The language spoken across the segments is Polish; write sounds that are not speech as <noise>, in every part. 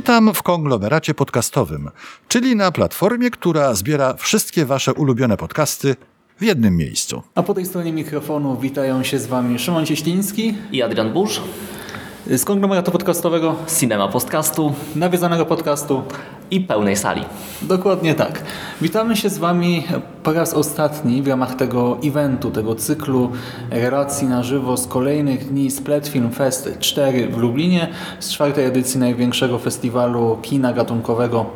Witam w konglomeracie podcastowym, czyli na platformie, która zbiera wszystkie Wasze ulubione podcasty w jednym miejscu. A po tej stronie mikrofonu witają się z Wami Szymon Cieśliński i Adrian Burz z konglomeratu podcastowego, Cinema Podcastu nawiedzonego podcastu. i pełnej sali. Dokładnie tak. Witamy się z Wami po raz ostatni w ramach tego eventu, tego cyklu relacji na żywo z kolejnych dni Split Film Fest 4 w Lublinie, z czwartej edycji największego festiwalu kina gatunkowego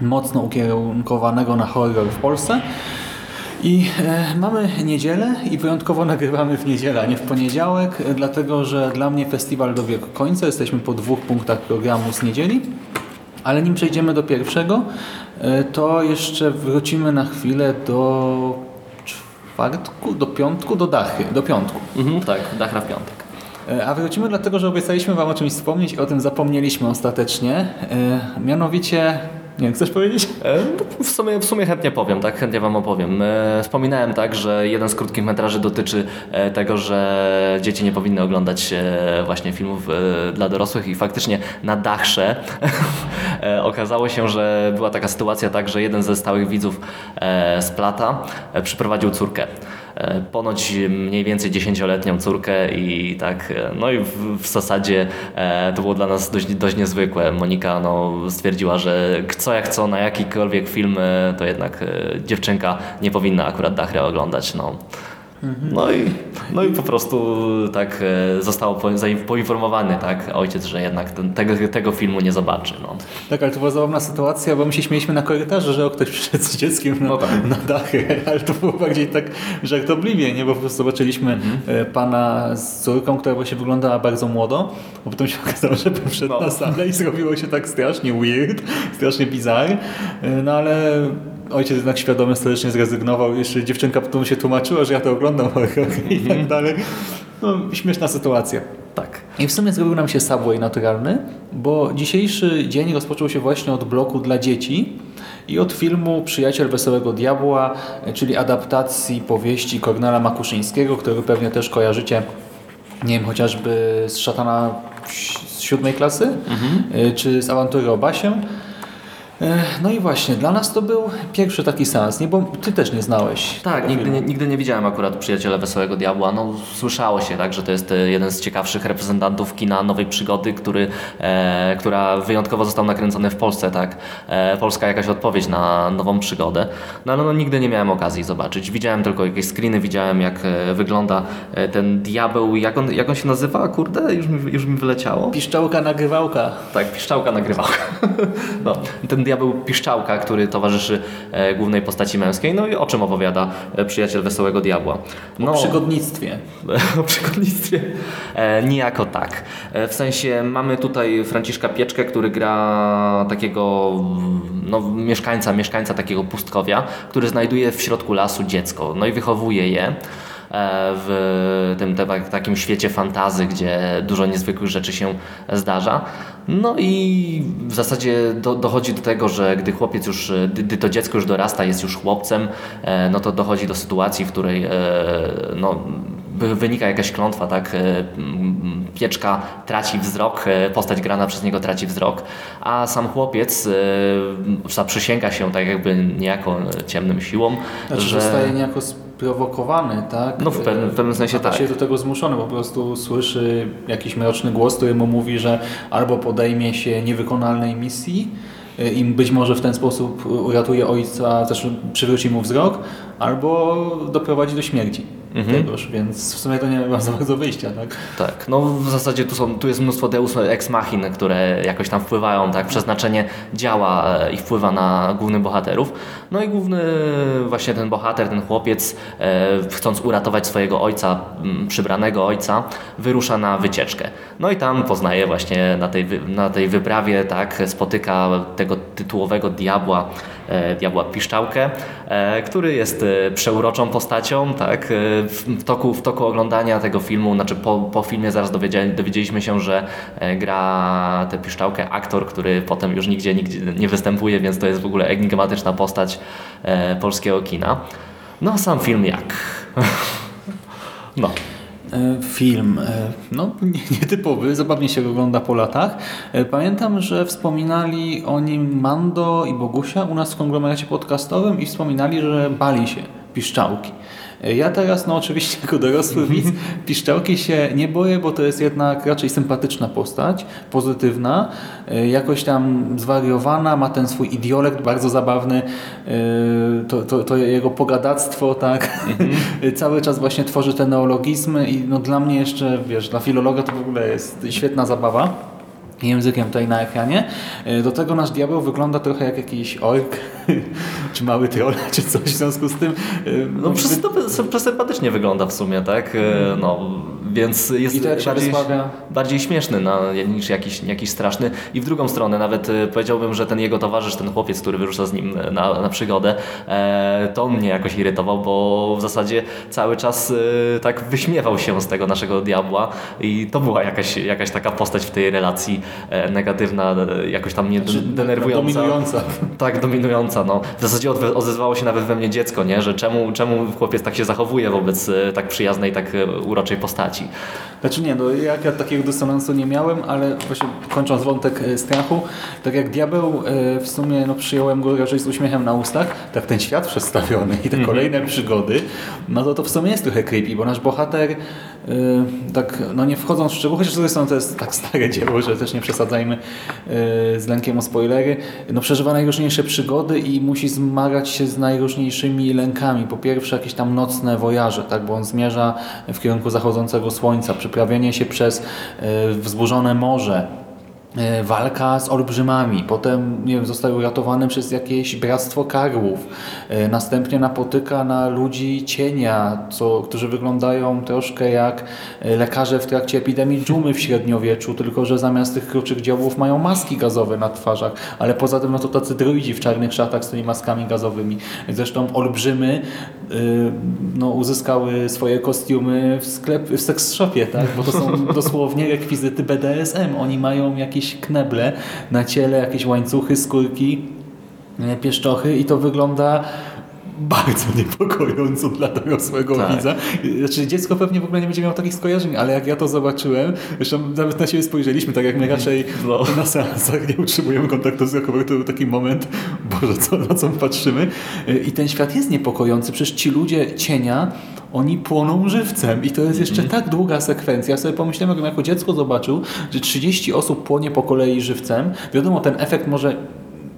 mocno ukierunkowanego na horror w Polsce. I e, mamy niedzielę i wyjątkowo nagrywamy w niedzielę, a nie w poniedziałek, e, dlatego że dla mnie festiwal dobiegł końca. Jesteśmy po dwóch punktach programu z niedzieli. Ale nim przejdziemy do pierwszego, e, to jeszcze wrócimy na chwilę do czwartku, do piątku, do dachy, do piątku. Mhm, tak, Dachra w piątek. E, A wrócimy dlatego, że obiecaliśmy Wam o czymś wspomnieć i o tym zapomnieliśmy ostatecznie. E, Mianowicie, nie chcesz powiedzieć? E, W sumie, w sumie chętnie powiem, tak? Chętnie Wam opowiem. E, Wspominałem tak, że jeden z krótkich metraży dotyczy e, tego, że dzieci nie powinny oglądać właśnie filmów dla dorosłych i faktycznie na Dachrze <laughs> e, okazało się, że była taka sytuacja tak, że jeden ze stałych widzów z Plata przyprowadził córkę. E, Ponoć mniej więcej dziesięcioletnią córkę i tak, e, no i w, w zasadzie e, to było dla nas dość, dość niezwykłe. Monika no, stwierdziła, że co jak co, na jakikolwiek film, e, to jednak e, dziewczynka nie powinna akurat Dachrę oglądać. No. No, i, no i po prostu tak e, zain- poinformowany tak, ojciec, że jednak ten, tego, tego filmu nie zobaczy. No. Tak, ale to była zabawna sytuacja, bo my się śmieliśmy na korytarzu, że o, ktoś przyszedł z dzieckiem na, No tak. na dachy, <laughs> ale to było bardziej tak żartobliwie, nie? bo po prostu zobaczyliśmy Mhm. e, pana z córką, która właśnie wyglądała bardzo młodo, a potem się <laughs> okazało, że pan wszedł No. na salę i zrobiło się tak strasznie weird, strasznie bizarre, E, no ale ojciec jednak świadomy stolecznie zrezygnował, jeszcze dziewczynka potem się tłumaczyła, że ja to oglądam <laughs> i Mhm. tak dalej. No, śmieszna sytuacja. Tak. I w sumie zrobił nam się Subway naturalny, bo dzisiejszy dzień rozpoczął się właśnie od bloku dla dzieci i od filmu Przyjaciel Wesołego Diabła, czyli adaptacji powieści Kornela Makuszyńskiego, który pewnie też kojarzycie, nie wiem, chociażby z Szatana z siódmej klasy, y, czy z Awantury o Basie. E, No i właśnie, dla nas to był pierwszy taki seans, nie? Bo ty też nie znałeś. Tak, nigdy nie, nigdy nie widziałem akurat Przyjaciela Wesołego Diabła. No, słyszało się, tak, że to jest e, jeden z ciekawszych reprezentantów kina nowej przygody, który, e, która wyjątkowo został nakręcony w Polsce. Tak? E, Polska jakaś odpowiedź na nową przygodę. No ale no, nigdy nie miałem okazji zobaczyć. Widziałem tylko jakieś screeny, widziałem jak e, wygląda ten diabeł. Jak on, jak on się nazywa? Kurde, już mi, już mi wyleciało. Piszczałka nagrywałka. Tak, piszczałka nagrywałka. <laughs> No, ten diabeł piszczałka, który towarzyszy e, głównej postaci męskiej. No i o czym opowiada e, przyjaciel Wesołego Diabła? No, O przygodnictwie. <laughs> o przygodnictwie? E, niejako tak. E, w sensie mamy tutaj Franciszka Pieczkę, który gra takiego no, mieszkańca, mieszkańca takiego pustkowia, który znajduje w środku lasu dziecko. No i wychowuje je w tym te, takim świecie fantazy, gdzie dużo niezwykłych rzeczy się zdarza. No i w zasadzie do, dochodzi do tego, że gdy chłopiec już, gdy, to dziecko już dorasta, jest już chłopcem, e, no to dochodzi do sytuacji, w której e, no, wy- wynika jakaś klątwa, tak? E, Pieczka traci wzrok, e, postać grana przez niego traci wzrok, a sam chłopiec e, zaprzysięga się tak jakby niejako ciemnym siłom, Znaczy, że... zostaje niejako sprowokowany, tak? No w pewnym, w pewnym sensie A tak. się do tego zmuszony, po prostu słyszy jakiś mroczny głos, który mu mówi, że albo podejmie się niewykonalnej misji y, i być może w ten sposób uratuje ojca, znaczy przywróci mu wzrok, albo doprowadzi do śmierci. Tegoż, więc w sumie to nie ma za bardzo wyjścia, tak? Tak, no w zasadzie tu, są, tu jest mnóstwo deus ex machiny, które jakoś tam wpływają, tak, przeznaczenie działa e, i wpływa na głównych bohaterów. No i główny właśnie ten bohater, ten chłopiec, e, chcąc uratować swojego ojca, przybranego ojca, wyrusza na wycieczkę. No i tam poznaje właśnie na tej, na tej wyprawie, tak, spotyka tego tytułowego diabła, e, diabła Piszczałkę, który jest przeuroczą postacią, tak, w, toku, w toku oglądania tego filmu, znaczy po, po filmie zaraz dowiedzieli, dowiedzieliśmy się, że e, gra tę Piszczałkę aktor, który potem już nigdzie, nigdzie nie występuje, więc to jest w ogóle enigmatyczna postać e, polskiego kina. No, sam film jak? <laughs> no. E, Film, no <laughs> nie- nietypowy, zabawnie się ogląda po latach. Pamiętam, że wspominali o nim Mando i Bogusia u nas w konglomeracie podcastowym i wspominali, że bali się piszczałki. Ja teraz, no oczywiście <laughs> jako dorosły widz, piszczałki się nie boję, bo to jest jednak raczej sympatyczna postać, pozytywna, e, jakoś tam zwariowana, ma ten swój idiolekt bardzo zabawny, e, to, to, to jego pogadactwo, tak, <laughs> cały czas właśnie tworzy te neologizmy i no dla mnie jeszcze, wiesz, dla filologa to w ogóle jest świetna zabawa językiem tutaj na ekranie. E, Do tego nasz diabeł wygląda trochę jak jakiś ork, <laughs> czy mały troll, <laughs> czy coś w związku z tym. e, No, przez, to, przesympatycznie wygląda w sumie, tak? E, No, więc jest bardziej, bardziej śmieszny na, niż jakiś, jakiś straszny. I w drugą stronę nawet e, powiedziałbym, że ten jego towarzysz, ten chłopiec, który wyrusza z nim na, na przygodę, e, to mnie jakoś irytował, bo w zasadzie cały czas e, tak wyśmiewał się z tego naszego diabła i to była jakaś, jakaś taka postać w tej relacji e, negatywna, e, jakoś tam mnie denerwująca. Dominująca. <laughs> Tak, dominująca. No. W zasadzie odezwało się nawet we mnie dziecko, nie? że czemu, czemu chłopiec tak się zachowuje wobec e, tak przyjaznej, tak e, uroczej postaci. Znaczy nie, no jak ja takiego dysonansu nie miałem, ale właśnie kończąc wątek e, strachu, tak jak diabeł e, w sumie no, przyjąłem go raczej z uśmiechem na ustach, tak ten świat przedstawiony i te kolejne przygody, no to to w sumie jest trochę creepy, bo nasz bohater e, tak, no nie wchodząc w szczegóły, chociaż zresztą to jest tak stare dzieło, że też nie przesadzajmy z lękiem o spoilery, no przeżywa najróżniejsze przygody i musi zmagać się z najróżniejszymi lękami. Po pierwsze jakieś tam nocne wojaże, tak, bo on zmierza w kierunku zachodzącego słońca, przeprawienie się przez e, wzburzone morze, walka z olbrzymami, potem nie wiem, zostaje uratowany przez jakieś bractwo karłów, e, następnie napotyka na ludzi cienia, co, którzy wyglądają troszkę jak e, lekarze w trakcie epidemii dżumy w średniowieczu, tylko że zamiast tych kruczych działów mają maski gazowe na twarzach, ale poza tym no to tacy droidzi w czarnych szatach z tymi maskami gazowymi. Zresztą olbrzymy no, uzyskały swoje kostiumy w, sklep, w sex shopie, tak? bo to są dosłownie rekwizyty BDSM. Oni mają jakieś kneble na ciele, jakieś łańcuchy, skórki, e, pieszczochy i to wygląda bardzo niepokojąco dla dorosłego Tak. widza. Znaczy dziecko pewnie w ogóle nie będzie miało takich skojarzeń, ale jak ja to zobaczyłem, zresztą nawet na siebie spojrzeliśmy, tak jak my raczej No. na seansach nie utrzymujemy kontaktu wzrokowego, to był taki moment, <laughs> Boże, co, na co my patrzymy. I ten świat jest niepokojący, przecież ci ludzie cienia, oni płoną żywcem i to jest jeszcze tak długa sekwencja. Ja sobie pomyślałem, jakbym jako dziecko zobaczył, że 30 osób płonie po kolei żywcem. Wiadomo, ten efekt może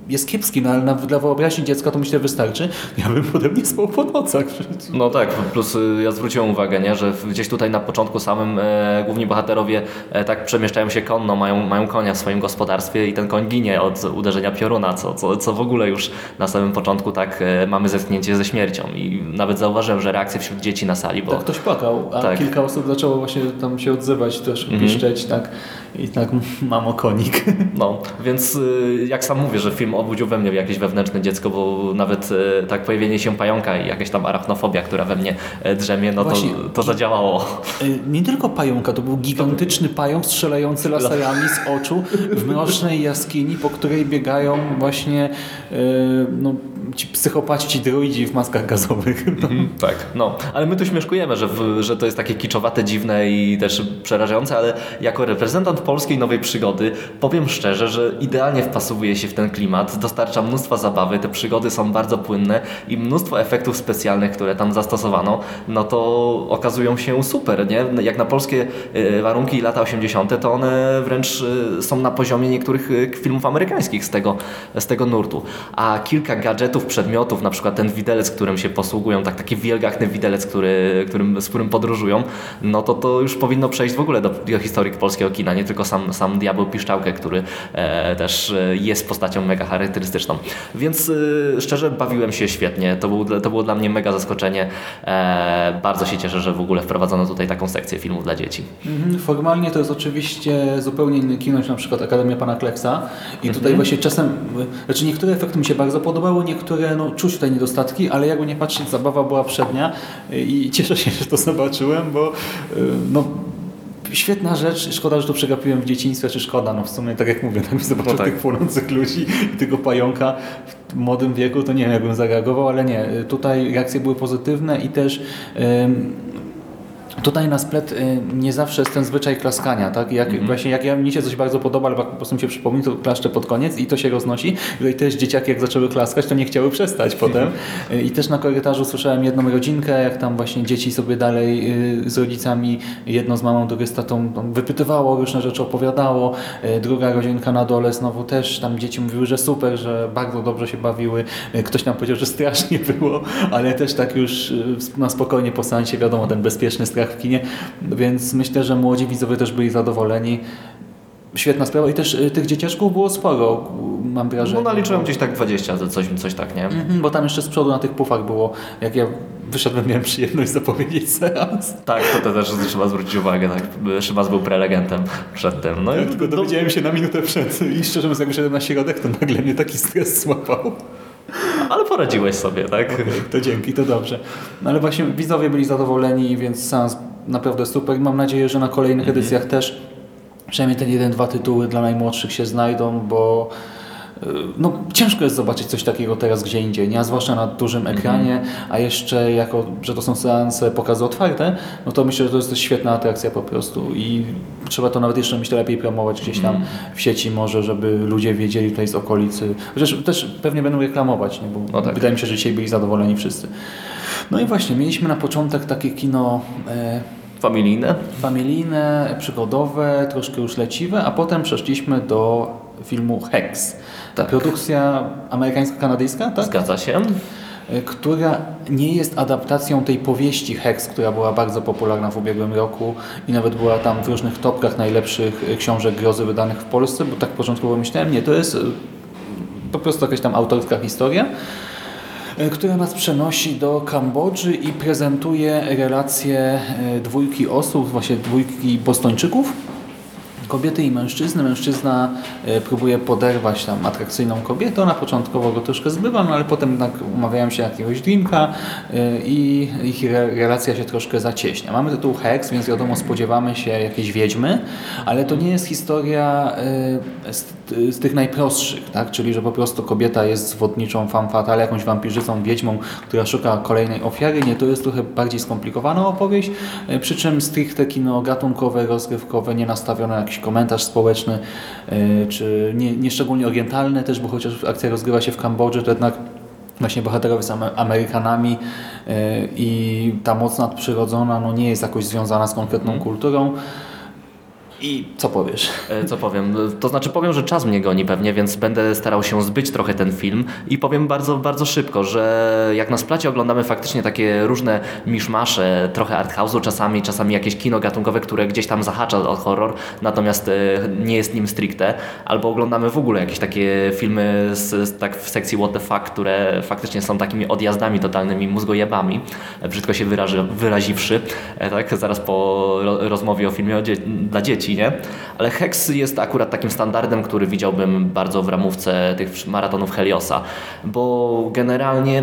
jest kiepski, no ale na, dla wyobraźni dziecka to myślę wystarczy. Ja bym potem nie spał po nocach. No tak, plus y, ja zwróciłem uwagę, nie, że gdzieś tutaj na początku samym e, główni bohaterowie e, tak przemieszczają się konno, mają, mają konia w swoim gospodarstwie i ten koń ginie od uderzenia pioruna, co, co, co w ogóle już na samym początku tak e, mamy zetknięcie ze śmiercią i nawet zauważyłem, że reakcje wśród dzieci na sali, bo Tak ktoś płakał, a Tak. kilka osób zaczęło właśnie tam się odzywać, też piszczeć, tak. I tak, <laughs> mamo konik. No, więc y, jak sam mówię, że film obudził we mnie jakieś wewnętrzne dziecko, bo nawet y, tak pojawienie się pająka i jakaś tam arachnofobia, która we mnie e, drzemie, no to, Właśnie. to zadziałało. Y, Nie tylko pająka, to był gigantyczny pająk strzelający laserami z oczu w mrocznej jaskini, po której biegają właśnie no, ci psychopaci, ci w maskach gazowych. No. Tak, no, ale my tu śmieszkujemy, że, w, że to jest takie kiczowate, dziwne i też przerażające, ale jako reprezentant polskiej nowej przygody powiem szczerze, że idealnie wpasowuje się w ten klimat, dostarcza mnóstwa zabawy, te przygody są bardzo płynne i mnóstwo efektów specjalnych, które tam zastosowano, no to okazują się super, nie? Jak na polskie e, warunki lata 80., to one wręcz e, są na poziomie niektórych e, filmów amerykańskich z tego, z tego nurtu. A kilka gadżetów elementów, przedmiotów, na przykład ten widelec, którym się posługują, tak taki wielgachny widelec, który, którym, z którym podróżują, no to to już powinno przejść w ogóle do, do historii polskiego kina, nie tylko sam, sam Diabeł Piszczałkę, który e, też e, jest postacią mega charakterystyczną. Więc e, szczerze bawiłem się świetnie, to, był, to było dla mnie mega zaskoczenie. E, bardzo się cieszę, że w ogóle wprowadzono tutaj taką sekcję filmów dla dzieci. Mhm, Formalnie to jest oczywiście zupełnie inny kino niż na przykład Akademia Pana Kleksa i tutaj Mhm. właśnie czasem, znaczy niektóre efekty mi się bardzo podobały, niektóre no, czuć tutaj niedostatki, ale jakby nie patrzeć, zabawa była przednia i cieszę się, <laughs> że to zobaczyłem, bo y, no, świetna rzecz, szkoda, że to przegapiłem w dzieciństwie, czy szkoda, no w sumie tak jak mówię, tak zobaczył No tak. tych płonących ludzi i tego pająka w młodym wieku, to nie wiem, jakbym zareagował, ale nie, tutaj reakcje były pozytywne i też ym, Tutaj na splet y, nie zawsze jest ten zwyczaj klaskania, tak? Jak, Mhm. właśnie, jak ja, mi się coś bardzo podoba, albo jak po prostu mi się przypomni, to klaszczę pod koniec i to się roznosi. I też dzieciaki jak zaczęły klaskać, to nie chciały przestać potem. Y, I też na korytarzu słyszałem jedną rodzinkę, jak tam właśnie dzieci sobie dalej y, z rodzicami, jedno z mamą, drugie z tatą wypytywało, różne rzeczy opowiadało. Druga rodzinka na dole znowu też, tam dzieci mówiły, że super, że bardzo dobrze się bawiły. Ktoś tam powiedział, że strasznie było, ale też tak już na spokojnie po seansie, wiadomo, ten bezpieczny strach w kinie, więc myślę, że młodzi widzowie też byli zadowoleni. Świetna sprawa i też y, tych dzieciaczków było sporo, mam wrażenie. No naliczyłem gdzieś tak 20, coś, coś tak, nie? Mhm, Bo tam jeszcze z przodu na tych pufach było, jak ja wyszedłem, miałem przyjemność zapowiedzieć seans. Tak, to, to też trzeba zwrócić uwagę, tak. Szymas był prelegentem przed tym. No i Tylko dowiedziałem się na minutę przed i szczerze mówiąc, jak wyszedłem na środek, to nagle mnie taki stres złapał. <laughs> Ale poradziłeś sobie, tak? To dzięki, to dobrze. No ale właśnie widzowie byli zadowoleni, więc seans naprawdę super. Mam nadzieję, że na kolejnych edycjach też przynajmniej ten jeden, dwa tytuły dla najmłodszych się znajdą, bo no, ciężko jest zobaczyć coś takiego teraz gdzie indziej, nie? a zwłaszcza na dużym ekranie, a jeszcze jako, że to są seanse pokazy otwarte, no to myślę, że to jest świetna atrakcja po prostu i trzeba to nawet jeszcze myślę lepiej promować gdzieś tam w sieci może, żeby ludzie wiedzieli tutaj z okolicy. Chociaż też pewnie będą reklamować, nie? bo No tak. wydaje mi się, że dzisiaj byli zadowoleni wszyscy. No i właśnie, mieliśmy na początek takie kino e, Familijne? familijne, przygodowe, troszkę już leciwe, a potem przeszliśmy do filmu Hex. Tak. Produkcja amerykańsko-kanadyjska, tak? Zgadza się. E, która nie jest adaptacją tej powieści Hex, która była bardzo popularna w ubiegłym roku i nawet była tam w różnych topkach najlepszych e, książek grozy wydanych w Polsce, bo tak początkowo myślałem, nie, to jest e, po prostu jakaś tam autorska historia, która nas przenosi do Kambodży i prezentuje relacje dwójki osób, właśnie dwójki Bostończyków, kobiety i mężczyzny. Mężczyzna e, próbuje poderwać tam atrakcyjną kobietę. Ona początkowo go troszkę zbywa, no ale potem jednak umawiają się jakiegoś drinka e, i ich re relacja się troszkę zacieśnia. Mamy tytuł Hex, więc wiadomo spodziewamy się jakiejś wiedźmy, ale to nie jest historia e, z, z tych najprostszych, tak? czyli że po prostu kobieta jest zwodniczą femme fatale, jakąś wampirzycą, wiedźmą, która szuka kolejnej ofiary. Nie, to jest trochę bardziej skomplikowana opowieść, e, przy czym stricte kino gatunkowe, rozgrywkowe, nie nastawione na jakiś komentarz społeczny, e, czy nie, nie szczególnie orientalne też, bo chociaż akcja rozgrywa się w Kambodży, to jednak właśnie bohaterowie są Amerykanami i ta moc nadprzyrodzona no, nie jest jakoś związana z konkretną kulturą. I co powiesz? E, Co powiem? To znaczy powiem, że czas mnie goni pewnie, więc będę starał się zbyć trochę ten film i powiem bardzo, bardzo szybko, że jak na splacie oglądamy faktycznie takie różne miszmasze, trochę arthouse'u czasami, czasami jakieś kino gatunkowe, które gdzieś tam zahacza o horror, natomiast e, nie jest nim stricte, albo oglądamy w ogóle jakieś takie filmy z, z, tak w sekcji what the fuck, które faktycznie są takimi odjazdami totalnymi, mózgojebami, e, brzydko się wyraży, wyraziwszy, tak, zaraz po ro, rozmowie o filmie dla dzieci, Ale Hex jest akurat takim standardem, który widziałbym bardzo w ramówce tych maratonów Heliosa, bo generalnie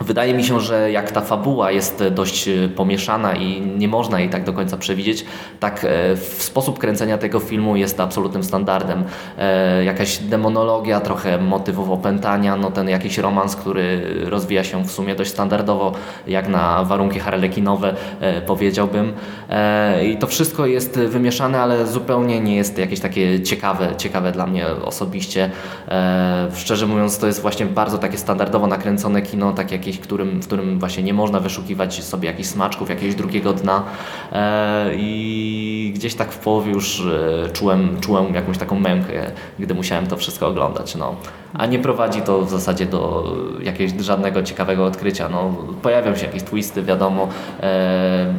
Wydaje mi się, że jak ta fabuła jest dość e, pomieszana i nie można jej tak do końca przewidzieć, tak e, sposób kręcenia tego filmu jest absolutnym standardem. E, Jakaś demonologia, trochę motywów opętania, no ten jakiś romans, który rozwija się w sumie dość standardowo, jak na warunki harlekinowe powiedziałbym. I to wszystko jest wymieszane, ale zupełnie nie jest jakieś takie ciekawe, ciekawe dla mnie osobiście. Szczerze mówiąc, to jest właśnie bardzo takie standardowo nakręcone kino, tak którym, w którym właśnie nie można wyszukiwać sobie jakichś smaczków, jakiegoś drugiego dna. E, I gdzieś tak w połowie już e, czułem, czułem jakąś taką mękę, gdy musiałem to wszystko oglądać. No. A nie prowadzi to w zasadzie do jakiegoś żadnego ciekawego odkrycia. No, pojawią się jakieś twisty, wiadomo, e,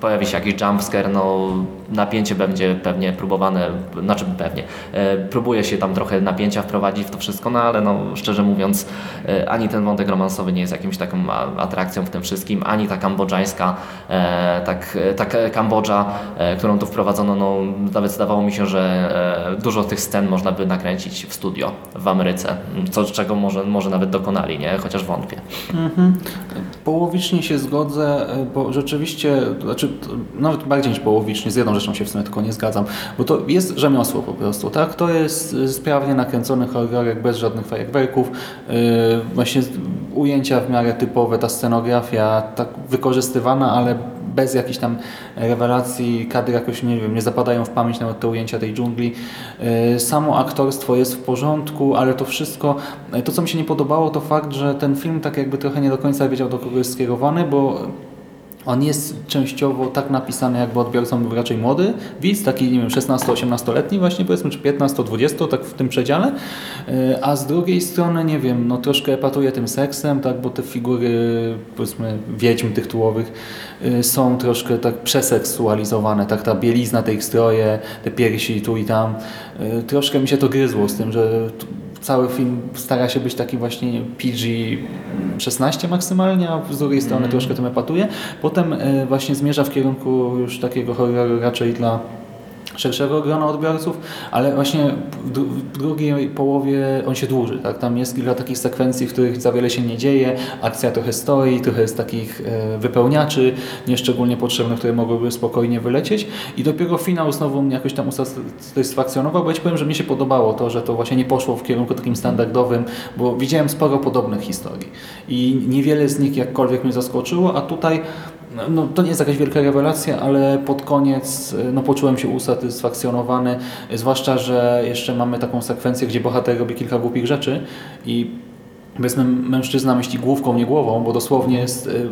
pojawi się jakiś jumpscare, no, napięcie będzie pewnie próbowane, znaczy pewnie, e, próbuje się tam trochę napięcia wprowadzić w to wszystko, no ale no, szczerze mówiąc, e, ani ten wątek romansowy nie jest jakimś taką atrakcją w tym wszystkim, ani ta kambodżańska, e, tak, tak e, Kambodża, e, którą tu wprowadzono, no, nawet zdawało mi się, że e, dużo tych scen można by nakręcić w studio w Ameryce, co czego może, może nawet dokonali, nie? chociaż wątpię. Połowicznie się zgodzę, e, bo rzeczywiście, znaczy nawet bardziej niż połowicznie, z jedną rzeczą się w sumie tylko nie zgadzam, bo to jest rzemiosło po prostu, tak? To jest e, sprawnie nakręcony horrorek bez żadnych fajerwerków, yy, właśnie ujęcia w miarę typowe, ta scenografia tak wykorzystywana, ale bez jakichś tam rewelacji, kadry jakoś, nie wiem, nie zapadają w pamięć nawet te ujęcia tej dżungli. Yy, Samo aktorstwo jest w porządku, ale to wszystko, yy, to co mi się nie podobało, to fakt, że ten film tak jakby trochę nie do końca wiedział do kogo jest skierowany, bo on jest częściowo tak napisany, jakby odbiorcą był raczej młody. Widz, taki nie wiem, 16-18-letni właśnie powiedzmy, czy 15-20, tak w tym przedziale, Yy, a z drugiej strony, nie wiem, no troszkę epatuje tym seksem, tak, bo te figury, powiedzmy, wiedźm tytułowych yy, są troszkę tak przeseksualizowane, tak, ta bielizna, te ich stroje, te piersi tu i tam, Yy, troszkę mi się to gryzło z tym, że cały film stara się być taki właśnie PG-16 maksymalnie, a z drugiej strony troszkę tym epatuje. Potem e, właśnie zmierza w kierunku już takiego horroru raczej dla szerszego grona odbiorców, ale właśnie w, dru- w drugiej połowie on się dłuży. Tak? Tam jest kilka takich sekwencji, w których za wiele się nie dzieje, akcja trochę stoi, trochę jest takich e, wypełniaczy, nieszczególnie potrzebnych, które mogłyby spokojnie wylecieć i dopiero finał znowu mnie jakoś tam usatysfakcjonował, bo ja powiem, że mi się podobało to, że to właśnie nie poszło w kierunku takim standardowym, bo widziałem sporo podobnych historii i niewiele z nich jakkolwiek mnie zaskoczyło, a tutaj no, to nie jest jakaś wielka rewelacja, ale pod koniec no, poczułem się usatysfakcjonowany, zwłaszcza, że jeszcze mamy taką sekwencję, gdzie bohater robi kilka głupich rzeczy i powiedzmy mężczyzna myśli główką, nie głową, bo dosłownie jest y,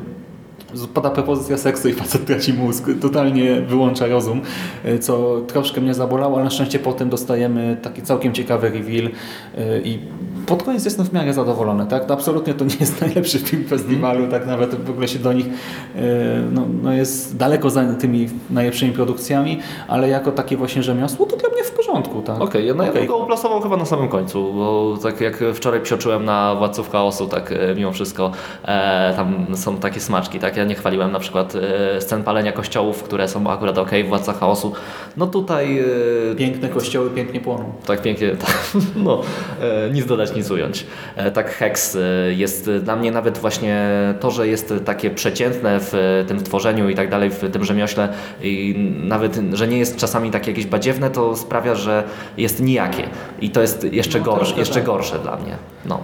pada propozycja seksu i facet traci mózg, totalnie wyłącza rozum, y, co troszkę mnie zabolało, ale na szczęście potem dostajemy taki całkiem ciekawy reveal y, i pod koniec jestem w miarę zadowolony. Tak? To absolutnie to nie jest <laughs> najlepszy film festiwalu, tak nawet w ogóle się do nich y, no, no jest daleko za tymi najlepszymi produkcjami, ale jako takie właśnie rzemiosło to dla mnie w porządku. Tak? Okej, no ja Okej. bym go uplasował chyba na samym końcu, bo tak jak wczoraj psioczyłem na Władców Chaosu, tak e, mimo wszystko e, tam są takie smaczki, tak? Ja nie chwaliłem na przykład e, scen palenia kościołów, które są akurat ok w Władcach Chaosu. No tutaj e, Piękne kościoły pięknie płoną. tak pięknie, <laughs> tak, no, e, nic dodać, nic ująć. E, tak Hex e, jest e, dla mnie nawet właśnie to, że jest takie przeciętne w tym tworzeniu i tak dalej, w tym rzemiośle i nawet, że nie jest czasami takie jakieś badziewne, to sprawia, że jest nijakie i to jest jeszcze, No, gorsze, jeszcze tak. gorsze dla mnie. No.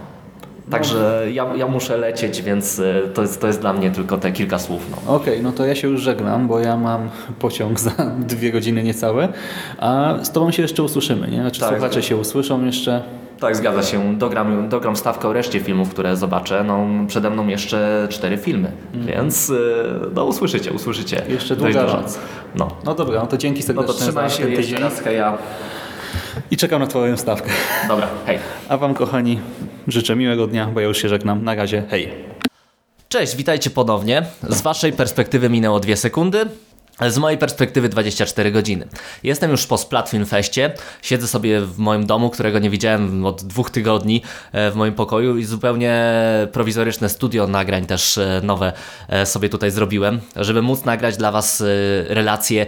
Także ja, ja muszę lecieć, więc to jest, to jest dla mnie tylko te kilka słów. No. Okej, no to ja się już żegnam, bo ja mam <laughs> pociąg za dwie godziny niecałe, a z Tobą się jeszcze usłyszymy, nie? Znaczy Tak. słuchacze się usłyszą jeszcze. Tak, zgadza się. Dogram, dogram stawkę o reszcie filmów, które zobaczę. No, przede mną jeszcze cztery filmy, więc e, no, usłyszycie, usłyszycie. Jeszcze długa noc. No. No dobra, no to dzięki no serdecznie to trzymaj za się jeszcze raz, heja. i czekam na Twoją stawkę. Dobra, hej. A Wam kochani życzę miłego dnia, bo ja już się żegnam. Na razie, hej. Cześć, witajcie ponownie. Z waszej perspektywy minęło dwie sekundy. Z mojej perspektywy 24 godziny. Jestem już po Splatfilm Feście. Siedzę sobie w moim domu, którego nie widziałem od dwóch tygodni e, w moim pokoju i zupełnie prowizoryczne studio nagrań też e, nowe e, sobie tutaj zrobiłem, żeby móc nagrać dla was relacje,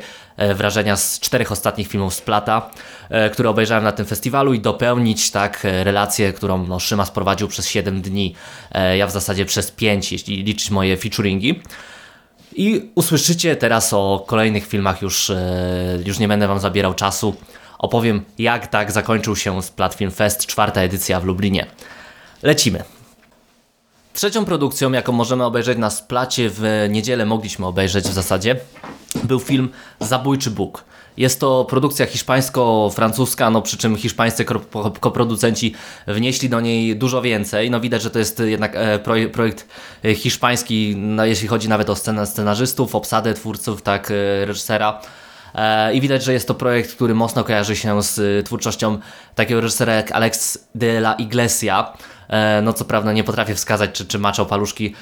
wrażenia z czterech ostatnich filmów Splata, które obejrzałem na tym festiwalu i dopełnić tak relację, którą no, Szymas prowadził przez 7 dni, ja w zasadzie przez 5, jeśli liczyć moje featuringi. I usłyszycie teraz o kolejnych filmach, już, e, już nie będę Wam zabierał czasu. Opowiem, jak tak zakończył się Splat Film Fest, czwarta edycja w Lublinie. Lecimy. Trzecią produkcją, jaką możemy obejrzeć na Splacie w niedzielę, mogliśmy obejrzeć w zasadzie, był film Zabójczy Bóg. Jest to produkcja hiszpańsko-francuska, no przy czym hiszpańscy koproducenci wnieśli do niej dużo więcej. No widać, że to jest jednak e, proje- projekt hiszpański, no jeśli chodzi nawet o scenarzystów, obsadę twórców, tak, e, reżysera. E, I widać, że jest to projekt, który mocno kojarzy się z twórczością takiego reżysera jak Alex de la Iglesia. No co prawda nie potrafię wskazać, czy, czy maczał paluszki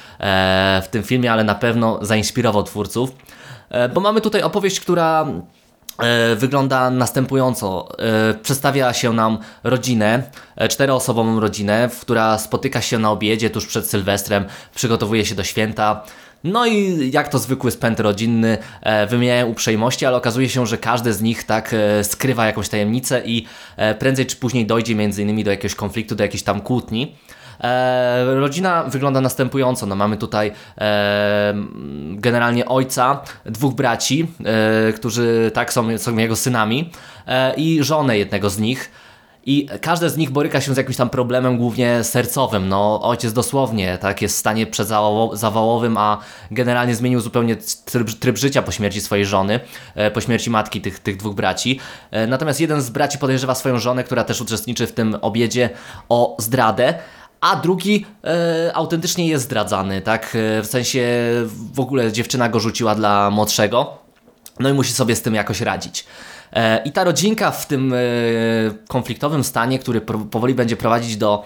w tym filmie, ale na pewno zainspirował twórców. E, Bo mamy tutaj opowieść, która e, wygląda następująco. E, Przedstawia się nam rodzinę, czteroosobową rodzinę, która spotyka się na obiedzie tuż przed Sylwestrem, przygotowuje się do święta. No i jak to zwykły spęd rodzinny, wymieniają uprzejmości, ale okazuje się, że każdy z nich tak skrywa jakąś tajemnicę i prędzej czy później dojdzie między innymi do jakiegoś konfliktu, do jakiejś tam kłótni. E, rodzina wygląda następująco. No, mamy tutaj e, generalnie ojca, dwóch braci, e, którzy tak są, są jego synami i żonę jednego z nich. I każde z nich boryka się z jakimś tam problemem, głównie sercowym. No, ojciec dosłownie tak jest w stanie przedzawałowym, a generalnie zmienił zupełnie tryb, tryb życia po śmierci swojej żony, po śmierci matki tych, tych dwóch braci. Natomiast jeden z braci podejrzewa swoją żonę, która też uczestniczy w tym obiedzie, o zdradę. A drugi e, autentycznie jest zdradzany, tak? E, w sensie w ogóle dziewczyna go rzuciła dla młodszego. No i musi sobie z tym jakoś radzić. E, I ta rodzinka w tym e, konfliktowym stanie, który powoli będzie prowadzić do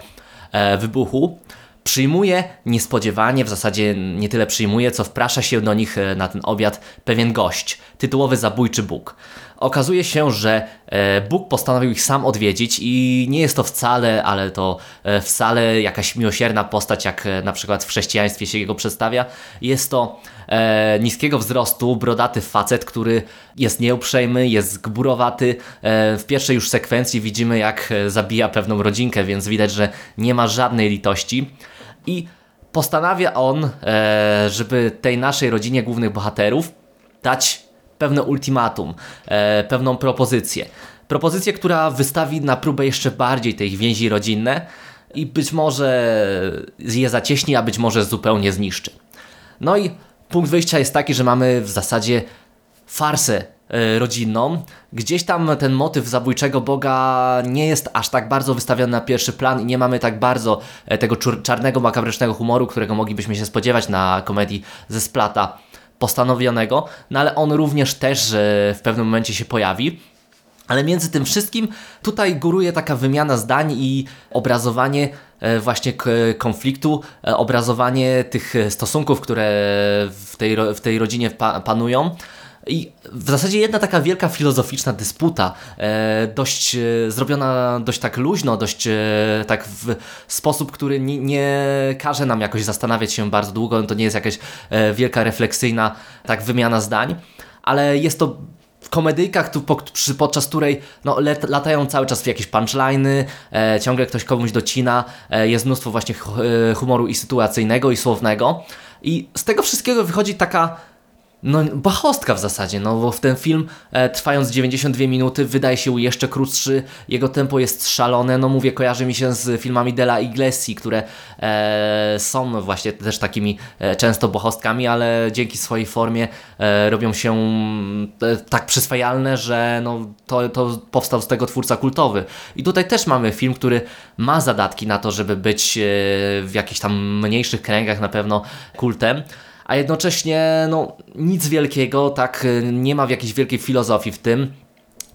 e, wybuchu, przyjmuje niespodziewanie, w zasadzie nie tyle przyjmuje, co wprasza się do nich na ten obiad pewien gość, tytułowy zabójczy Bóg. Okazuje się, że e, Bóg postanowił ich sam odwiedzić i nie jest to wcale, ale to e, wcale jakaś miłosierna postać, jak e, na przykład w chrześcijaństwie się jego przedstawia. Jest to niskiego wzrostu, brodaty facet, który jest nieuprzejmy, jest gburowaty. W pierwszej już sekwencji widzimy, jak zabija pewną rodzinkę, więc widać, że nie ma żadnej litości. I postanawia on, żeby tej naszej rodzinie głównych bohaterów dać pewne ultimatum, e, pewną propozycję. Propozycję, która wystawi na próbę jeszcze bardziej te ich więzi rodzinne i być może je zacieśni, a być może zupełnie zniszczy. No i punkt wyjścia jest taki, że mamy w zasadzie farsę e, rodzinną. Gdzieś tam ten motyw zabójczego Boga nie jest aż tak bardzo wystawiony na pierwszy plan i nie mamy tak bardzo e, tego czarnego, makabrycznego humoru, którego moglibyśmy się spodziewać na komedii ze Splata postanowionego, no ale on również też e, w pewnym momencie się pojawi. Ale między tym wszystkim tutaj góruje taka wymiana zdań i obrazowanie e, właśnie konfliktu, e, obrazowanie tych stosunków, które w tej, w tej rodzinie pa- panują. I w zasadzie jedna taka wielka filozoficzna dysputa, e, dość e, zrobiona dość tak luźno, dość e, tak w sposób, który nie, nie każe nam jakoś zastanawiać się bardzo długo, to nie jest jakaś wielka refleksyjna tak wymiana zdań, ale jest to w tu, podczas której no, latają cały czas jakieś punchliny, ciągle ktoś komuś docina, jest mnóstwo właśnie hu- humoru i sytuacyjnego, i słownego. I z tego wszystkiego wychodzi taka no, bachostka w zasadzie, no bo w ten film e, trwając 92 minuty wydaje się jeszcze krótszy, jego tempo jest szalone, no mówię, kojarzy mi się z filmami Della Iglesi, które e, są właśnie też takimi e, często bohostkami, ale dzięki swojej formie e, robią się e, tak przyswajalne, że no, to, to powstał z tego twórca kultowy. I tutaj też mamy film, który ma zadatki na to, żeby być e, w jakichś tam mniejszych kręgach na pewno kultem, a jednocześnie no, nic wielkiego, tak y, nie ma w jakiejś wielkiej filozofii w tym.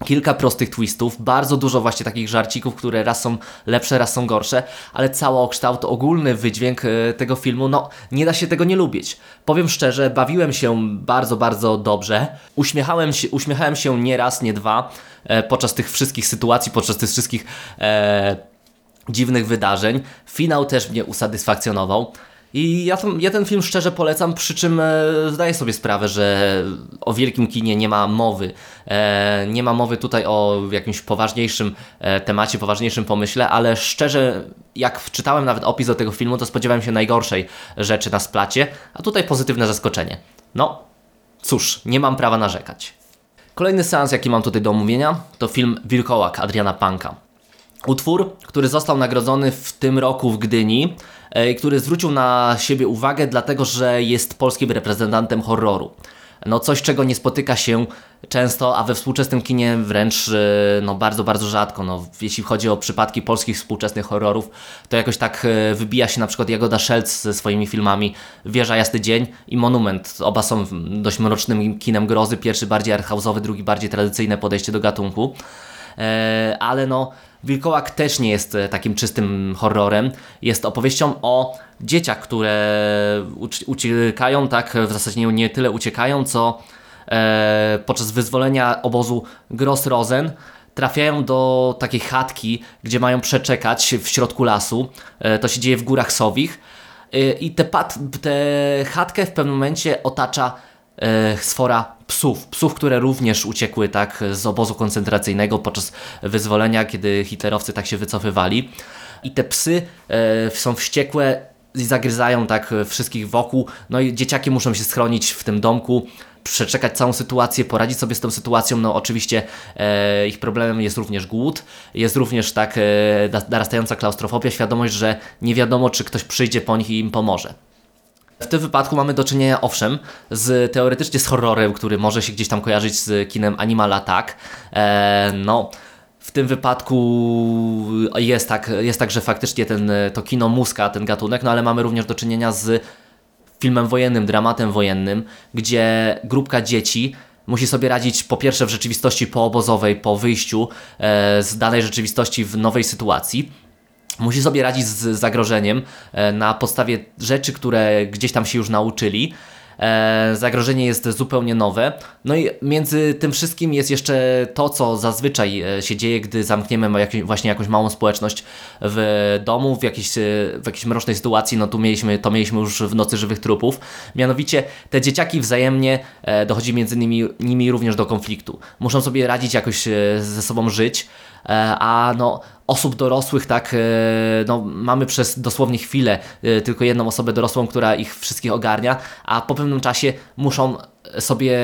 Kilka prostych twistów, bardzo dużo właśnie takich żarcików, które raz są lepsze, raz są gorsze, ale całokształt, ogólny wydźwięk y, tego filmu, no nie da się tego nie lubić. Powiem szczerze, bawiłem się bardzo, bardzo dobrze. Uśmiechałem się, uśmiechałem się nie raz, nie dwa e, podczas tych wszystkich sytuacji, podczas tych wszystkich e, dziwnych wydarzeń. Finał też mnie usatysfakcjonował. I ja, to, ja ten film szczerze polecam, przy czym e, zdaję sobie sprawę, że o wielkim kinie nie ma mowy. E, nie ma mowy tutaj o jakimś poważniejszym e, temacie, poważniejszym pomyśle, ale szczerze, jak czytałem nawet opis do tego filmu, to spodziewałem się najgorszej rzeczy na splacie, a tutaj pozytywne zaskoczenie. No, cóż, nie mam prawa narzekać. Kolejny seans, jaki mam tutaj do omówienia, to film Wilkołak Adriana Panka. Utwór, który został nagrodzony w tym roku w Gdyni e, który zwrócił na siebie uwagę, dlatego że jest polskim reprezentantem horroru. no coś, czego nie spotyka się często, a we współczesnym kinie wręcz e, no, bardzo, bardzo rzadko. No, jeśli chodzi o przypadki polskich współczesnych horrorów, to jakoś tak e, wybija się na przykład Jagoda Szelc ze swoimi filmami Wieża Jasny Dzień i Monument. Oba są dość mrocznym kinem grozy, pierwszy bardziej arthouse'owy, drugi bardziej tradycyjne podejście do gatunku. Ale no, Wilkołak też nie jest e, takim czystym horrorem. Jest opowieścią o dzieciach, które uci- uciekają, tak w zasadzie nie, tyle uciekają, co e, podczas wyzwolenia obozu Gross-Rosen trafiają do takiej chatki, gdzie mają przeczekać w środku lasu. E, to się dzieje w Górach Sowich. E, I tę te chatkę w pewnym momencie otacza sfora psów. Psów, które również uciekły tak z obozu koncentracyjnego podczas wyzwolenia, kiedy hitlerowcy tak się wycofywali. I te psy e, są wściekłe i zagryzają tak wszystkich wokół. No i dzieciaki muszą się schronić w tym domku, przeczekać całą sytuację, poradzić sobie z tą sytuacją. No oczywiście e, ich problemem jest również głód, jest również tak e, narastająca klaustrofobia, świadomość, że nie wiadomo, czy ktoś przyjdzie po nich i im pomoże. W tym wypadku mamy do czynienia, owszem, z teoretycznie z horrorem, który może się gdzieś tam kojarzyć z kinem Animal Attack. E, no, w tym wypadku jest tak, jest tak, że faktycznie ten, to kino muska, ten gatunek, no ale mamy również do czynienia z filmem wojennym, dramatem wojennym, gdzie grupka dzieci musi sobie radzić po pierwsze w rzeczywistości poobozowej, po wyjściu e, z danej rzeczywistości w nowej sytuacji. Musi sobie radzić z zagrożeniem e, na podstawie rzeczy, które gdzieś tam się już nauczyli. E, zagrożenie jest zupełnie nowe. No i między tym wszystkim jest jeszcze to, co zazwyczaj e, się dzieje, gdy zamkniemy jakieś, właśnie jakąś małą społeczność w domu, w jakiejś, w jakiejś mrocznej sytuacji. No tu mieliśmy, to mieliśmy już w Nocy Żywych Trupów. Mianowicie te dzieciaki wzajemnie dochodzi między nimi, nimi również do konfliktu. Muszą sobie radzić jakoś ze sobą żyć, a no osób dorosłych, tak, e, no, mamy przez dosłownie chwilę e, tylko jedną osobę dorosłą, która ich wszystkich ogarnia, a po pewnym czasie muszą sobie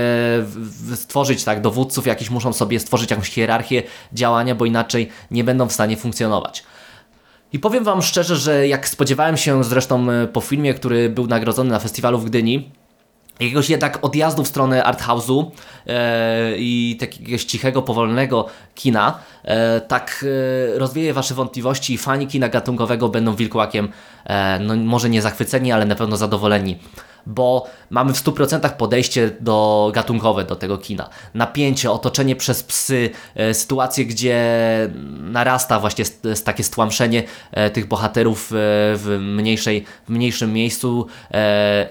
stworzyć, tak, dowódców jakiś muszą sobie stworzyć jakąś hierarchię działania, bo inaczej nie będą w stanie funkcjonować. I powiem Wam szczerze, że jak spodziewałem się zresztą e, po filmie, który był nagrodzony na festiwalu w Gdyni, jakiegoś jednak odjazdu w stronę arthouse'u e, i takiego cichego, powolnego kina, e, tak e, rozwieje Wasze wątpliwości i fani kina gatunkowego będą wilkołakiem, e, no może nie zachwyceni, ale na pewno zadowoleni. Bo mamy w 100% podejście do gatunkowe do tego kina. Napięcie, otoczenie przez psy, e, sytuacje, gdzie narasta właśnie takie stłamszenie e, tych bohaterów e, w, mniejszej, w mniejszym miejscu,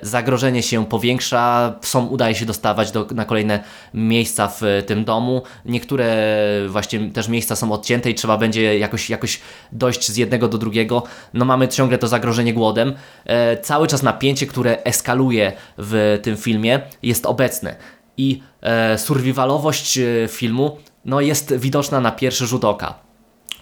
zagrożenie się powiększa, są, udaje się dostawać do, na kolejne miejsca w tym domu. Niektóre właśnie też miejsca są odcięte i trzeba będzie jakoś, jakoś dojść z jednego do drugiego. No mamy ciągle to zagrożenie głodem. Cały czas napięcie, które eskaluje w tym filmie jest obecne. I e, survivalowość e, filmu no, jest widoczna na pierwszy rzut oka.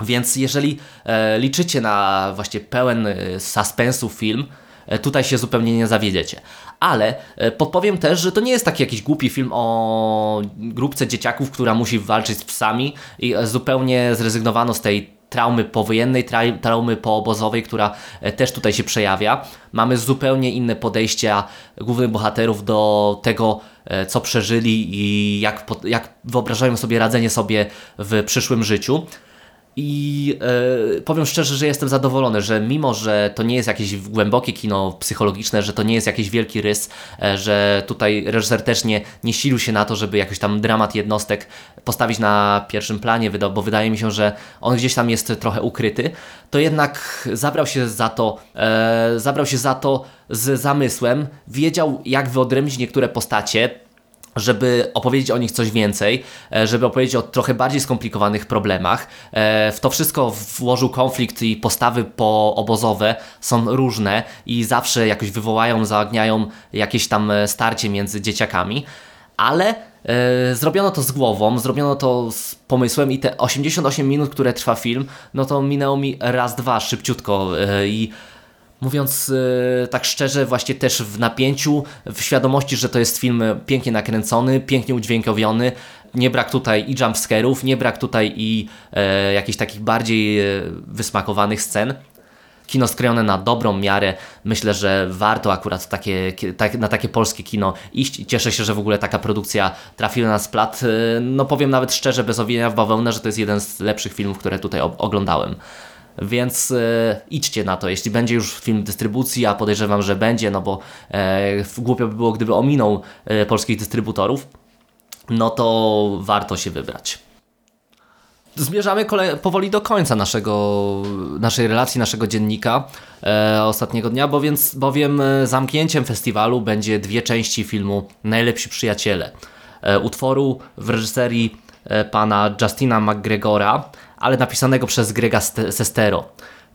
Więc jeżeli e, liczycie na właśnie pełen e, suspensu film, e, tutaj się zupełnie nie zawiedziecie. Ale e, podpowiem też, że to nie jest taki jakiś głupi film o grupce dzieciaków, która musi walczyć z psami i e, zupełnie zrezygnowano z tej traumy powojennej, trau- traumy poobozowej, która e, też tutaj się przejawia. Mamy zupełnie inne podejścia głównych bohaterów do tego, e, co przeżyli i jak, jak wyobrażają sobie radzenie sobie w przyszłym życiu. I e, powiem szczerze, że jestem zadowolony, że mimo, że to nie jest jakieś głębokie kino psychologiczne, że to nie jest jakiś wielki rys, e, że tutaj reżyser też nie, nie silił się na to, żeby jakoś tam dramat jednostek postawić na pierwszym planie, bo wydaje mi się, że on gdzieś tam jest trochę ukryty, to jednak zabrał się za to, e, zabrał się za to z zamysłem, wiedział jak wyodrębnić niektóre postacie, żeby opowiedzieć o nich coś więcej, e, żeby opowiedzieć o trochę bardziej skomplikowanych problemach. E, W to wszystko włożył konflikt i postawy poobozowe są różne i zawsze jakoś wywołają, zaogniają jakieś tam e, starcie między dzieciakami, ale zrobiono to z głową, zrobiono to z pomysłem i te 88 minut, które trwa film, no to minęło mi raz, dwa, szybciutko i Mówiąc e, tak szczerze, właśnie też w napięciu, w świadomości, że to jest film pięknie nakręcony, pięknie udźwiękowiony, nie brak tutaj i jumpscarów, nie brak tutaj i e, jakichś takich bardziej e, wysmakowanych scen. kino skrojone na dobrą miarę. Myślę, że warto akurat takie, tak, na takie polskie kino iść cieszę się, że w ogóle taka produkcja trafiła na splat. E, No powiem nawet szczerze, bez owijania w bawełnę, że to jest jeden z lepszych filmów, które tutaj oglądałem. Więc e, idźcie na to, jeśli będzie już film dystrybucji, a podejrzewam, że będzie, no bo e, głupio by było, gdyby ominął e, polskich dystrybutorów, no to warto się wybrać. Zmierzamy powoli do końca naszego, naszej relacji, naszego dziennika e, ostatniego dnia, bo więc, bowiem e, zamknięciem festiwalu będzie dwie części filmu Najlepsi Przyjaciele. E, utworu w reżyserii e, pana Justina McGregora, ale napisanego przez Grega Ste- Sestero.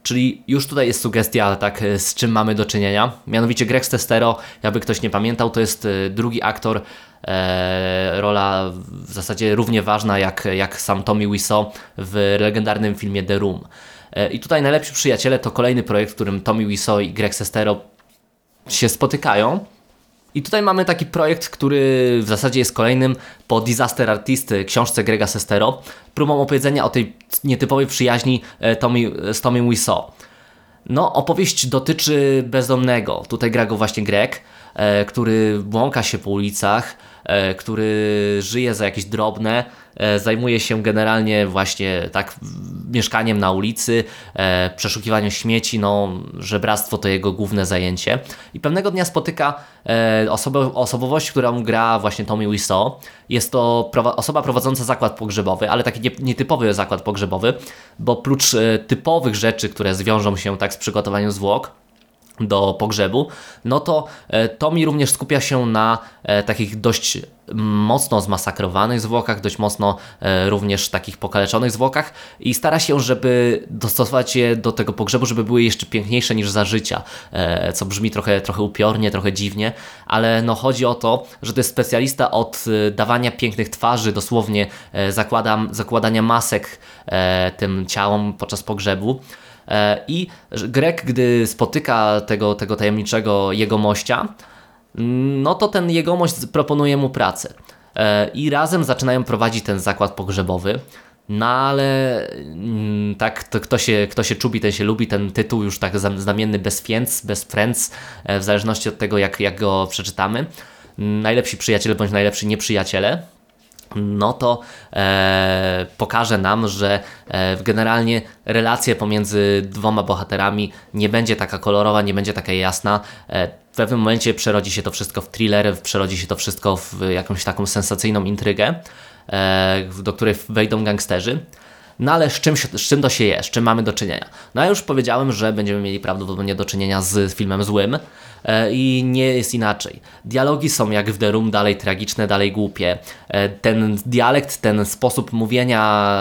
Czyli już tutaj jest sugestia, tak, e, z czym mamy do czynienia. Mianowicie Greg Sestero, jakby ktoś nie pamiętał, to jest e, drugi aktor, e, rola w zasadzie równie ważna jak, jak sam Tommy Wiseau w legendarnym filmie The Room. E, I tutaj Najlepsi Przyjaciele to kolejny projekt, w którym Tommy Wiseau i Greg Sestero się spotykają. I tutaj mamy taki projekt, który w zasadzie jest kolejnym po Disaster Artist, y, książce Grega Sestero, próbą opowiedzenia o tej nietypowej przyjaźni e, Tommy, z Tommy Wiseau. No, opowieść dotyczy bezdomnego. Tutaj gra go właśnie Greg, e, który błąka się po ulicach, e, który żyje za jakieś drobne, e, zajmuje się generalnie właśnie tak mieszkaniem na ulicy, e, przeszukiwaniem śmieci, no żebractwo to jego główne zajęcie. I pewnego dnia spotyka e, osobę, osobowość, którą gra właśnie Tommy Wiseau. Jest to osoba prowadząca zakład pogrzebowy, ale taki nie, nietypowy zakład pogrzebowy, bo prócz e, typowych rzeczy, które zwiążą się tak z przygotowaniem zwłok, do pogrzebu, no to e, Tommy również skupia się na e, takich dość mocno zmasakrowanych zwłokach, dość mocno e, również takich pokaleczonych zwłokach i stara się, żeby dostosować je do tego pogrzebu, żeby były jeszcze piękniejsze niż za życia, co brzmi trochę, trochę upiornie, trochę dziwnie, ale no chodzi o to, że to jest specjalista od dawania pięknych twarzy, dosłownie zakładam, zakładania masek tym ciałom podczas pogrzebu, I że Greg, gdy spotyka tego, tego tajemniczego jegomościa, no to ten jegomość proponuje mu pracę. E, I razem zaczynają prowadzić ten zakład pogrzebowy. No ale mm, tak, to kto się, kto się czubi, ten się lubi. Ten tytuł już tak znamienny bez friends, bez friends, e, w zależności od tego, jak, jak go przeczytamy. Najlepsi przyjaciele bądź najlepsi nieprzyjaciele no to e, pokaże nam, że e, generalnie relacja pomiędzy dwoma bohaterami nie będzie taka kolorowa, nie będzie taka jasna. E, w pewnym momencie przerodzi się to wszystko w thriller, przerodzi się to wszystko w jakąś taką sensacyjną intrygę, e, do której wejdą gangsterzy. No ale z czym, z czym to się je, z czym mamy do czynienia? No ja już powiedziałem, że będziemy mieli prawdopodobnie do czynienia z filmem złym e, i nie jest inaczej. Dialogi są jak w The Room dalej tragiczne, dalej głupie. E, ten dialekt, ten sposób mówienia,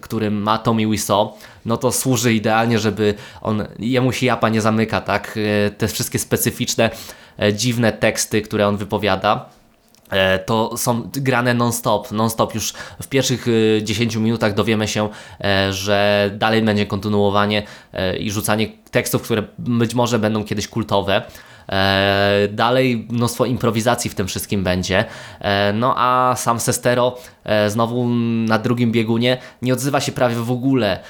który ma Tommy Wiseau, no to służy idealnie, żeby on, jemu się japa nie zamyka, tak? E, te wszystkie specyficzne, e, dziwne teksty, które on wypowiada. E, to są grane non-stop. Non-stop już w pierwszych y, 10 minutach dowiemy się, e, że dalej będzie kontynuowanie e, i rzucanie tekstów, które być może będą kiedyś kultowe. E, dalej mnóstwo improwizacji w tym wszystkim będzie. E, no a sam Sestero e, znowu na drugim biegunie nie odzywa się prawie w ogóle.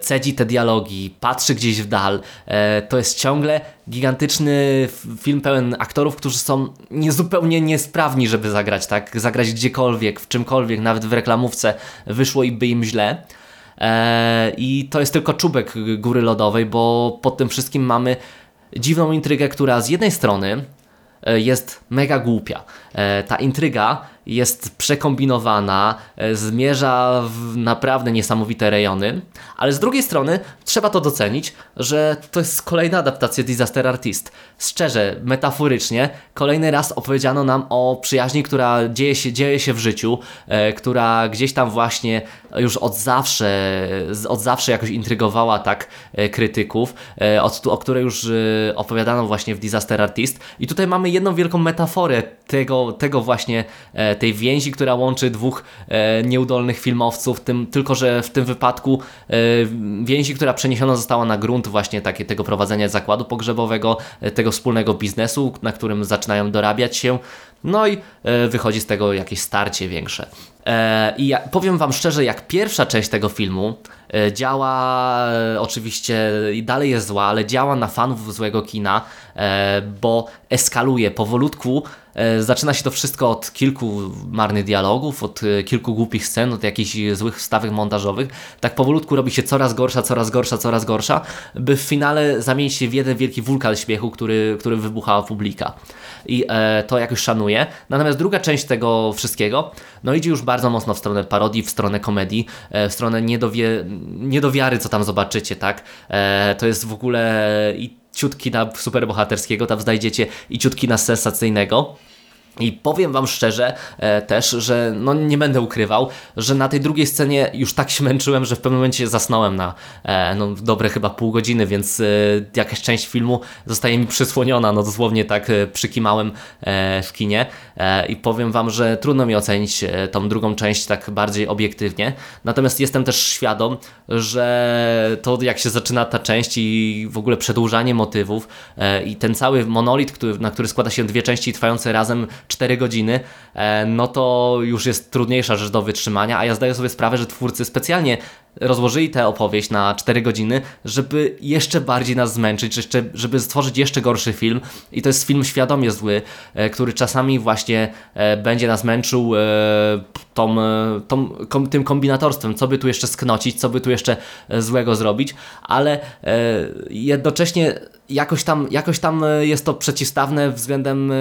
Cedzi te dialogi, patrzy gdzieś w dal. To jest ciągle gigantyczny film pełen aktorów, którzy są niezupełnie niesprawni, żeby zagrać, tak? Zagrać gdziekolwiek, w czymkolwiek, nawet w reklamówce wyszło i by im źle. I to jest tylko czubek góry lodowej, bo pod tym wszystkim mamy dziwną intrygę, która z jednej strony e, jest mega głupia. E, Ta intryga jest przekombinowana, e, zmierza w naprawdę niesamowite rejony, ale z drugiej strony trzeba to docenić, że to jest kolejna adaptacja Disaster Artist. Szczerze, metaforycznie, kolejny raz opowiedziano nam o przyjaźni, która dzieje się, dzieje się w życiu, e, która gdzieś tam właśnie już od zawsze, od zawsze jakoś intrygowała tak krytyków, od, o której już opowiadano właśnie w Disaster Artist. I tutaj mamy jedną wielką metaforę tego, tego właśnie, e, tej więzi, która łączy dwóch e, nieudolnych filmowców, tym, tylko że w tym wypadku e, więzi, która przeniesiona została na grunt właśnie takie, tego prowadzenia zakładu pogrzebowego, tego wspólnego biznesu, na którym zaczynają dorabiać się. No i wychodzi z tego jakieś starcie większe. I ja, powiem Wam szczerze, jak pierwsza część tego filmu działa, e, oczywiście dalej jest zła, ale działa na fanów złego kina, e, bo eskaluje powolutku. E, Zaczyna się to wszystko od kilku marnych dialogów, od e, kilku głupich scen, od jakichś złych wstawek montażowych. Tak powolutku robi się coraz gorsza, coraz gorsza, coraz gorsza, by w finale zamienić się w jeden wielki wulkan śmiechu, który, który wybuchała publika. I e, to jakoś szanuje. Natomiast druga część tego wszystkiego, no idzie już bardzo mocno w stronę parodii, w stronę komedii, e, w stronę niedowie, niedowiary, co tam zobaczycie, tak? E, to jest w ogóle i ciut kina superbohaterskiego, tam znajdziecie i ciut kina sensacyjnego. I powiem Wam szczerze e, też, że no nie będę ukrywał, że na tej drugiej scenie już tak się męczyłem, że w pewnym momencie zasnąłem na e, no, dobre chyba pół godziny, więc e, jakaś część filmu zostaje mi przysłoniona, no dosłownie tak e, przykimałem e, w kinie. E, i powiem Wam, że trudno mi ocenić e, tą drugą część tak bardziej obiektywnie, natomiast jestem też świadom, że to jak się zaczyna ta część i w ogóle przedłużanie motywów i ten cały monolit, który, na który składa się dwie części trwające razem 4 godziny, e, no to już jest trudniejsza rzecz do wytrzymania, a ja zdaję sobie sprawę, że twórcy specjalnie rozłożyli tę opowieść na 4 godziny, żeby jeszcze bardziej nas zmęczyć, żeby stworzyć jeszcze gorszy film. I to jest film świadomie zły, e, który czasami właśnie e, będzie nas męczył tą, tą, tym kombinatorstwem, co by tu jeszcze sknocić, co by tu jeszcze złego zrobić, ale jednocześnie jakoś tam, jakoś tam e, jest to przeciwstawne względem e,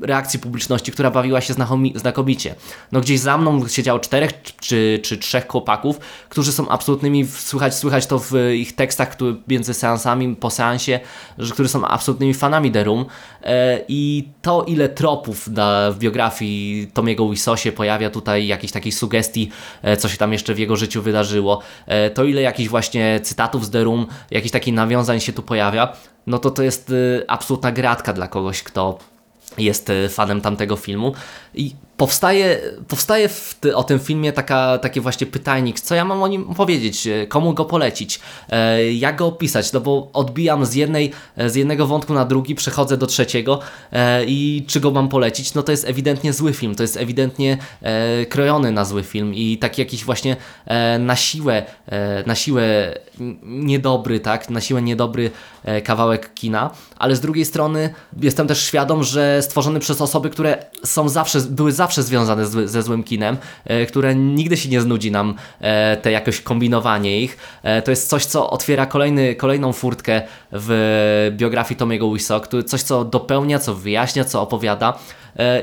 reakcji publiczności, która bawiła się znakomi- znakomicie. No gdzieś za mną siedziało czterech czy, czy trzech chłopaków, którzy są absolutnymi, słychać, słychać to w ich tekstach które, między seansami, po seansie, że którzy są absolutnymi fanami The Room. E, i to ile tropów w biografii Tomiego Wiseau się pojawia tutaj, jakichś takich sugestii, e, co się tam jeszcze w jego życiu wydarzyło, e, to ile jakichś właśnie cytatów z The Room, jakichś takich nawiązań się tu pojawia, no to to jest y, absolutna gratka dla kogoś, kto jest y, fanem tamtego filmu. I powstaje, powstaje w ty, o tym filmie taka, taki właśnie pytajnik, co ja mam o nim powiedzieć, y, komu go polecić, e, jak go opisać, no bo odbijam z, jednej, e, z jednego wątku na drugi, przechodzę do trzeciego e, i czy go mam polecić, no to jest ewidentnie zły film, to jest ewidentnie e, krojony na zły film i taki jakiś właśnie e, na siłę, e, na siłę niedobry, tak, na siłę niedobry e, kawałek kina, ale z drugiej strony jestem też świadom, że stworzony przez osoby, które są zawsze, były zawsze związane z, ze złym kinem, e, które nigdy się nie znudzi nam e, te jakoś kombinowanie ich. E, to jest coś, co otwiera kolejny, kolejną furtkę w biografii Tomiego Wiseau, coś, co dopełnia, co wyjaśnia, co opowiada.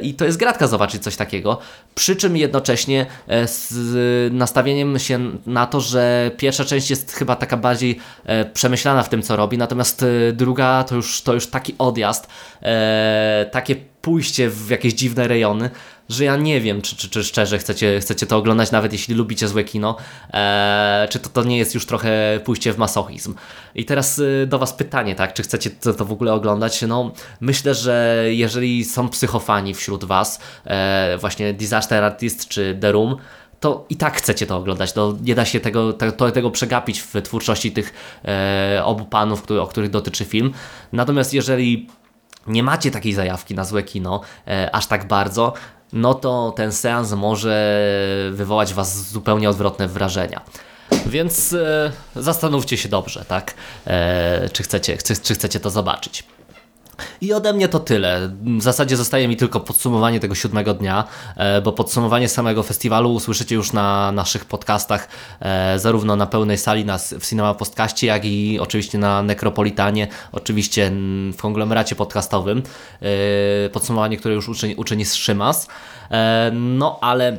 I to jest gratka zobaczyć coś takiego. Przy czym jednocześnie z nastawieniem się na to, że pierwsza część jest chyba taka bardziej przemyślana w tym, co robi, natomiast druga to już, to już taki odjazd, takie pójście w jakieś dziwne rejony, że ja nie wiem, czy, czy, czy szczerze chcecie, chcecie to oglądać, nawet jeśli lubicie złe kino, e, czy to, to nie jest już trochę pójście w masochizm. I teraz e, do Was pytanie, tak, czy chcecie to, to w ogóle oglądać? No, myślę, że jeżeli są psychofani wśród Was, e, właśnie Disaster Artist czy The Room, to i tak chcecie to oglądać. No, nie da się tego, tego, przegapić w twórczości tych e, obu panów, który, o których dotyczy film. Natomiast jeżeli nie macie takiej zajawki na złe kino e, aż tak bardzo, no to ten seans może wywołać Was zupełnie odwrotne wrażenia. Więc e, zastanówcie się dobrze, tak? E, czy, chcecie, czy, czy chcecie to zobaczyć. I ode mnie to tyle. W zasadzie zostaje mi tylko podsumowanie tego siódmego dnia, e, bo podsumowanie samego festiwalu usłyszycie już na naszych podcastach, e, zarówno na pełnej sali w Cinema Postkaście, jak i oczywiście na Nekropolitanie, oczywiście w konglomeracie podcastowym. E, Podsumowanie, które już uczyni, uczyni Szymas. No ale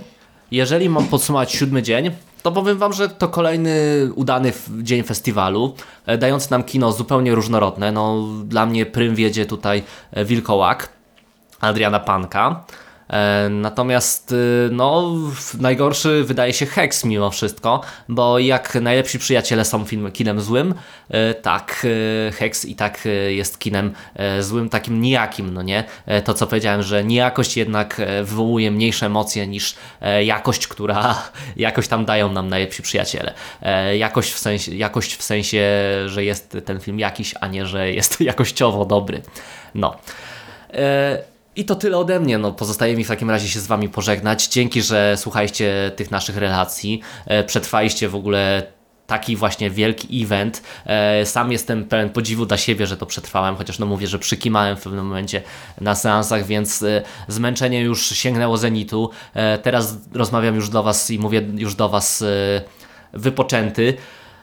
jeżeli mam podsumować siódmy dzień, to powiem Wam, że to kolejny udany dzień festiwalu, e, dający nam kino zupełnie różnorodne. No, dla mnie prym wiedzie tutaj e, Wilkołak, Adriana Panka. E, Natomiast y, no, najgorszy wydaje się Hex mimo wszystko, bo jak najlepsi przyjaciele są film, kinem złym, e, tak e, Hex i tak jest kinem złym, takim nijakim, no nie? To co powiedziałem, że niejakość jednak wywołuje mniejsze emocje niż jakość, która <laughs> jakoś tam dają nam najlepsi przyjaciele. Jakość w sensie, jakość w sensie, że jest ten film jakiś, a nie, że jest <laughs> jakościowo dobry. No. I to tyle ode mnie. No, pozostaje mi w takim razie się z Wami pożegnać. Dzięki, że słuchaliście tych naszych relacji. E, przetrwaliście w ogóle taki właśnie wielki event. E, Sam jestem pełen podziwu dla siebie, że to przetrwałem, chociaż no mówię, że przykimałem w pewnym momencie na seansach, więc e, zmęczenie już sięgnęło zenitu. Teraz rozmawiam już do Was i mówię już do Was wypoczęty.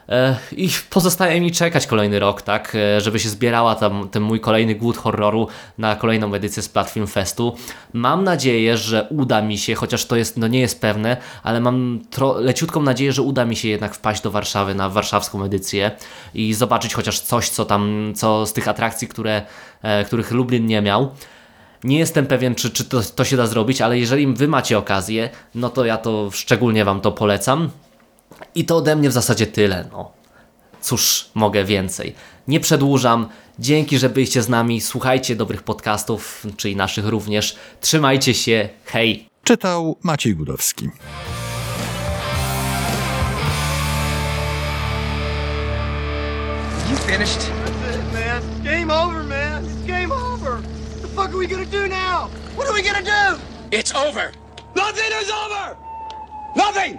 E, I pozostaje mi czekać kolejny rok, tak, e, żeby się zbierała tam ten mój kolejny głód horroru na kolejną edycję z Platform Festu. Mam nadzieję, że uda mi się, chociaż to jest, no nie jest pewne, ale mam leciutką nadzieję, że uda mi się jednak wpaść do Warszawy na warszawską edycję i zobaczyć chociaż coś, co tam, co z tych atrakcji, które, e, których Lublin nie miał. Nie jestem pewien, czy, czy to, to się da zrobić, ale jeżeli wy macie okazję, no to ja to szczególnie wam to polecam. I to ode mnie w zasadzie tyle. No. Cóż, mogę więcej. Nie przedłużam. Dzięki, że byliście z nami. Słuchajcie dobrych podcastów, czyli naszych również. Trzymajcie się. Hej! Czytał Maciej Gudowski. You finished? That's it, man. Game over, man. It's game over. What the fuck are we gonna do now? What are we gonna do? It's over. Nothing is over! Nothing!